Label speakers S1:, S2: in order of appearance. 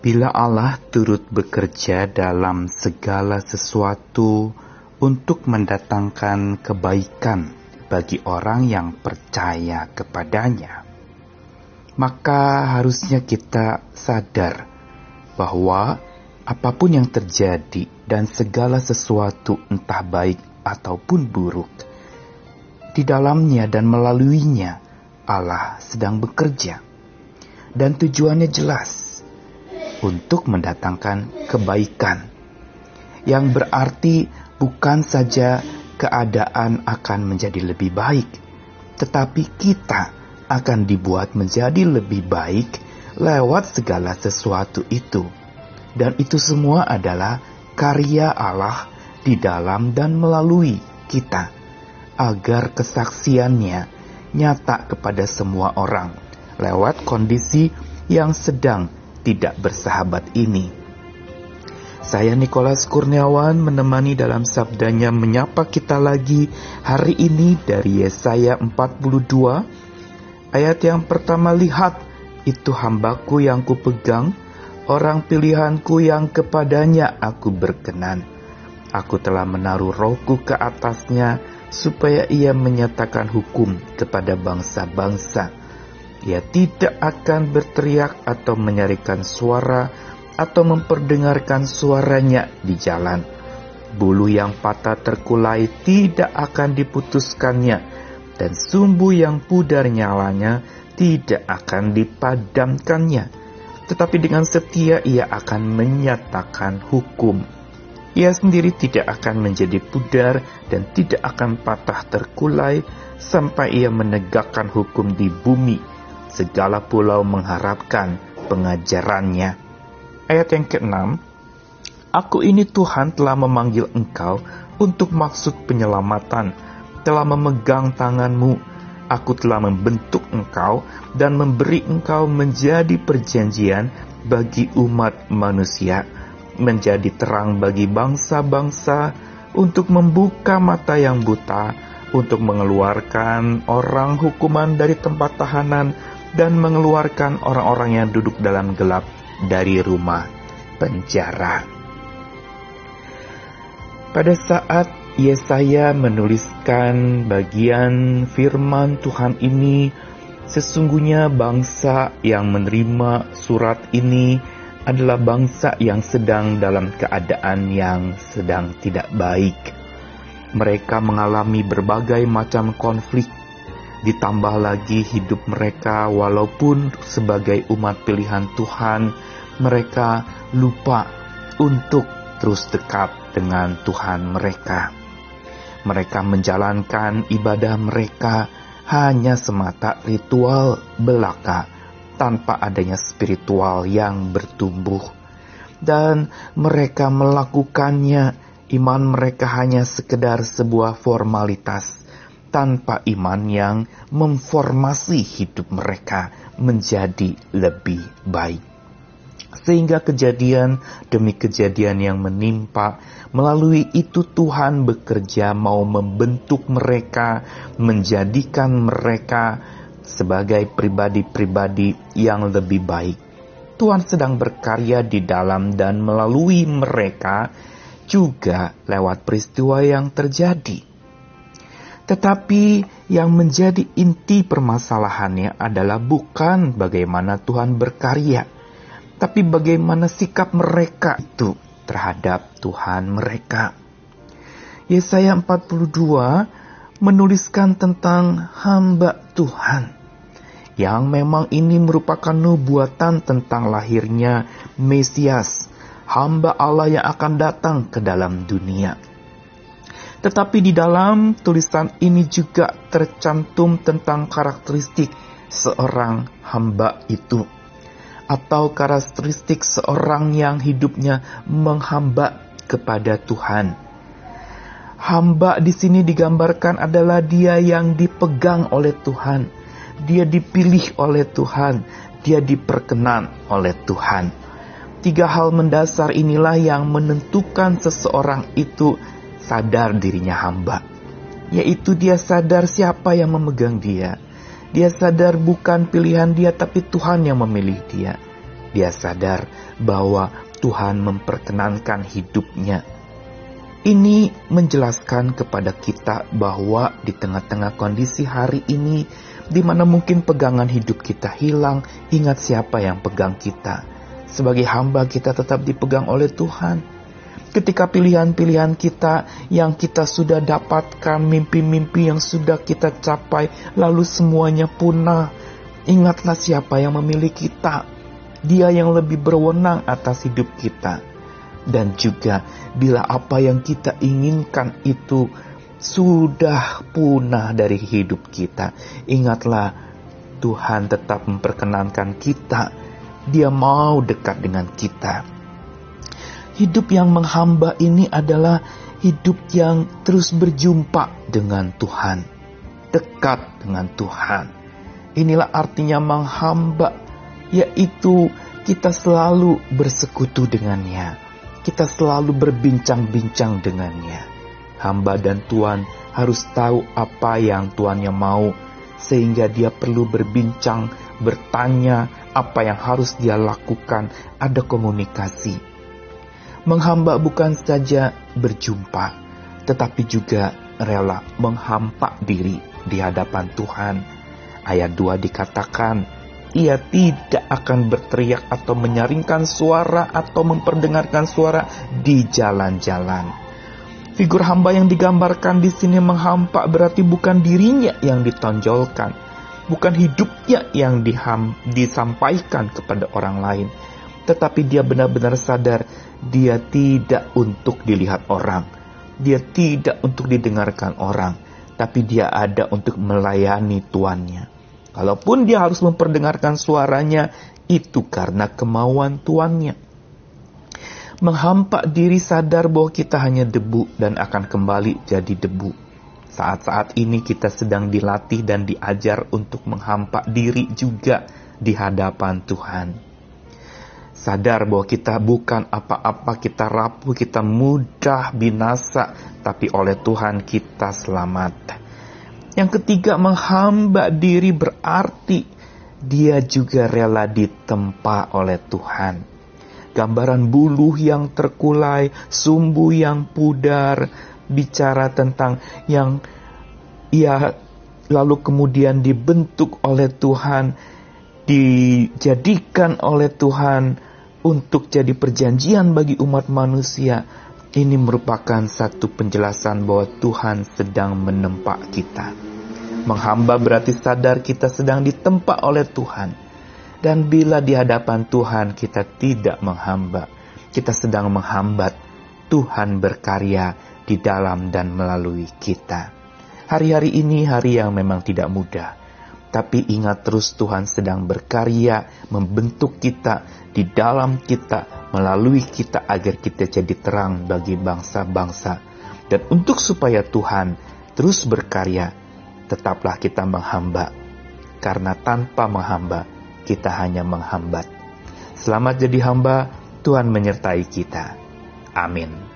S1: Bila Allah turut bekerja dalam segala sesuatu untuk mendatangkan kebaikan bagi orang yang percaya kepadanya, maka harusnya kita sadar bahwa apa pun yang terjadi dan segala sesuatu entah baik ataupun buruk, di dalamnya dan melaluinya Allah sedang bekerja. Dan tujuannya jelas, untuk mendatangkan kebaikan, yang berarti bukan saja keadaan akan menjadi lebih baik, tetapi kita akan dibuat menjadi lebih baik lewat segala sesuatu itu, dan itu semua adalah karya Allah di dalam dan melalui kita, agar kesaksiannya nyata kepada semua orang lewat kondisi yang sedang tidak bersahabat ini. Saya Nikolas Kurniawan menemani dalam sabdanya menyapa kita lagi hari ini dari Yesaya 42 ayat yang pertama lihat itu hambaku yang kupegang orang pilihanku yang kepadanya aku berkenan aku telah menaruh rohku ke atasnya supaya ia menyatakan hukum kepada bangsa-bangsa ia tidak akan berteriak atau menyarikan suara atau memperdengarkan suaranya di jalan. Bulu yang patah terkulai tidak akan diputuskannya, dan sumbu yang pudar nyalanya tidak akan dipadamkannya. Tetapi dengan setia ia akan menyatakan hukum. Ia sendiri tidak akan menjadi pudar dan tidak akan patah terkulai sampai ia menegakkan hukum di bumi segala pulau mengharapkan pengajarannya. Ayat yang keenam, Aku ini Tuhan telah memanggil engkau untuk maksud penyelamatan, telah memegang tanganmu, aku telah membentuk engkau dan memberi engkau menjadi perjanjian bagi umat manusia, menjadi terang bagi bangsa-bangsa, untuk membuka mata yang buta, untuk mengeluarkan orang hukuman dari tempat tahanan, dan mengeluarkan orang-orang yang duduk dalam gelap dari rumah penjara. Pada saat Yesaya menuliskan bagian firman Tuhan ini, sesungguhnya bangsa yang menerima surat ini adalah bangsa yang sedang dalam keadaan yang sedang tidak baik. Mereka mengalami berbagai macam konflik ditambah lagi hidup mereka walaupun sebagai umat pilihan Tuhan mereka lupa untuk terus dekat dengan Tuhan mereka. Mereka menjalankan ibadah mereka hanya semata ritual belaka tanpa adanya spiritual yang bertumbuh. Dan mereka melakukannya, iman mereka hanya sekedar sebuah formalitas tanpa iman yang memformasi hidup mereka menjadi lebih baik. Sehingga kejadian demi kejadian yang menimpa, melalui itu Tuhan bekerja mau membentuk mereka, menjadikan mereka sebagai pribadi-pribadi yang lebih baik. Tuhan sedang berkarya di dalam dan melalui mereka juga lewat peristiwa yang terjadi tetapi yang menjadi inti permasalahannya adalah bukan bagaimana Tuhan berkarya, tapi bagaimana sikap mereka itu terhadap Tuhan mereka. Yesaya 42 menuliskan tentang hamba Tuhan yang memang ini merupakan nubuatan tentang lahirnya Mesias, hamba Allah yang akan datang ke dalam dunia. Tetapi di dalam tulisan ini juga tercantum tentang karakteristik seorang hamba itu atau karakteristik seorang yang hidupnya menghamba kepada Tuhan. Hamba di sini digambarkan adalah dia yang dipegang oleh Tuhan, dia dipilih oleh Tuhan, dia diperkenan oleh Tuhan. Tiga hal mendasar inilah yang menentukan seseorang itu sadar dirinya hamba, yaitu dia sadar siapa yang memegang dia. Dia sadar bukan pilihan dia, tapi Tuhan yang memilih dia. Dia sadar bahwa Tuhan memperkenankan hidupnya. Ini menjelaskan kepada kita bahwa di tengah-tengah kondisi hari ini, di mana mungkin pegangan hidup kita hilang, ingat siapa yang pegang kita. Sebagai hamba, kita tetap dipegang oleh Tuhan ketika pilihan-pilihan kita yang kita sudah dapatkan, mimpi-mimpi yang sudah kita capai, lalu semuanya punah. Ingatlah siapa yang memilih kita. Dia yang lebih berwenang atas hidup kita. Dan juga bila apa yang kita inginkan itu sudah punah dari hidup kita. Ingatlah Tuhan tetap memperkenankan kita. Dia mau dekat dengan kita Hidup yang menghamba ini adalah hidup yang terus berjumpa dengan Tuhan, dekat dengan Tuhan. Inilah artinya menghamba, yaitu kita selalu bersekutu dengannya. Kita selalu berbincang-bincang dengannya. Hamba dan Tuhan harus tahu apa yang Tuannya mau, sehingga dia perlu berbincang, bertanya apa yang harus dia lakukan, ada komunikasi Menghamba bukan saja berjumpa, tetapi juga rela menghampa diri di hadapan Tuhan. Ayat 2 dikatakan, ia tidak akan berteriak atau menyaringkan suara atau memperdengarkan suara di jalan-jalan. Figur hamba yang digambarkan di sini menghampa berarti bukan dirinya yang ditonjolkan, bukan hidupnya yang disampaikan kepada orang lain, tetapi dia benar-benar sadar dia tidak untuk dilihat orang. Dia tidak untuk didengarkan orang. Tapi dia ada untuk melayani tuannya. Kalaupun dia harus memperdengarkan suaranya, itu karena kemauan tuannya. Menghampak diri sadar bahwa kita hanya debu dan akan kembali jadi debu. Saat-saat ini kita sedang dilatih dan diajar untuk menghampak diri juga di hadapan Tuhan sadar bahwa kita bukan apa-apa, kita rapuh, kita mudah binasa, tapi oleh Tuhan kita selamat. Yang ketiga, menghamba diri berarti dia juga rela ditempa oleh Tuhan. Gambaran buluh yang terkulai, sumbu yang pudar, bicara tentang yang ia lalu kemudian dibentuk oleh Tuhan, dijadikan oleh Tuhan untuk jadi perjanjian bagi umat manusia, ini merupakan satu penjelasan bahwa Tuhan sedang menempa kita. Menghamba berarti sadar kita sedang ditempa oleh Tuhan. Dan bila di hadapan Tuhan kita tidak menghamba, kita sedang menghambat, Tuhan berkarya di dalam dan melalui kita. Hari-hari ini hari yang memang tidak mudah. Tapi ingat terus Tuhan sedang berkarya membentuk kita di dalam kita, melalui kita agar kita jadi terang bagi bangsa-bangsa. Dan untuk supaya Tuhan terus berkarya, tetaplah kita menghamba. Karena tanpa menghamba, kita hanya menghambat. Selamat jadi hamba, Tuhan menyertai kita. Amin.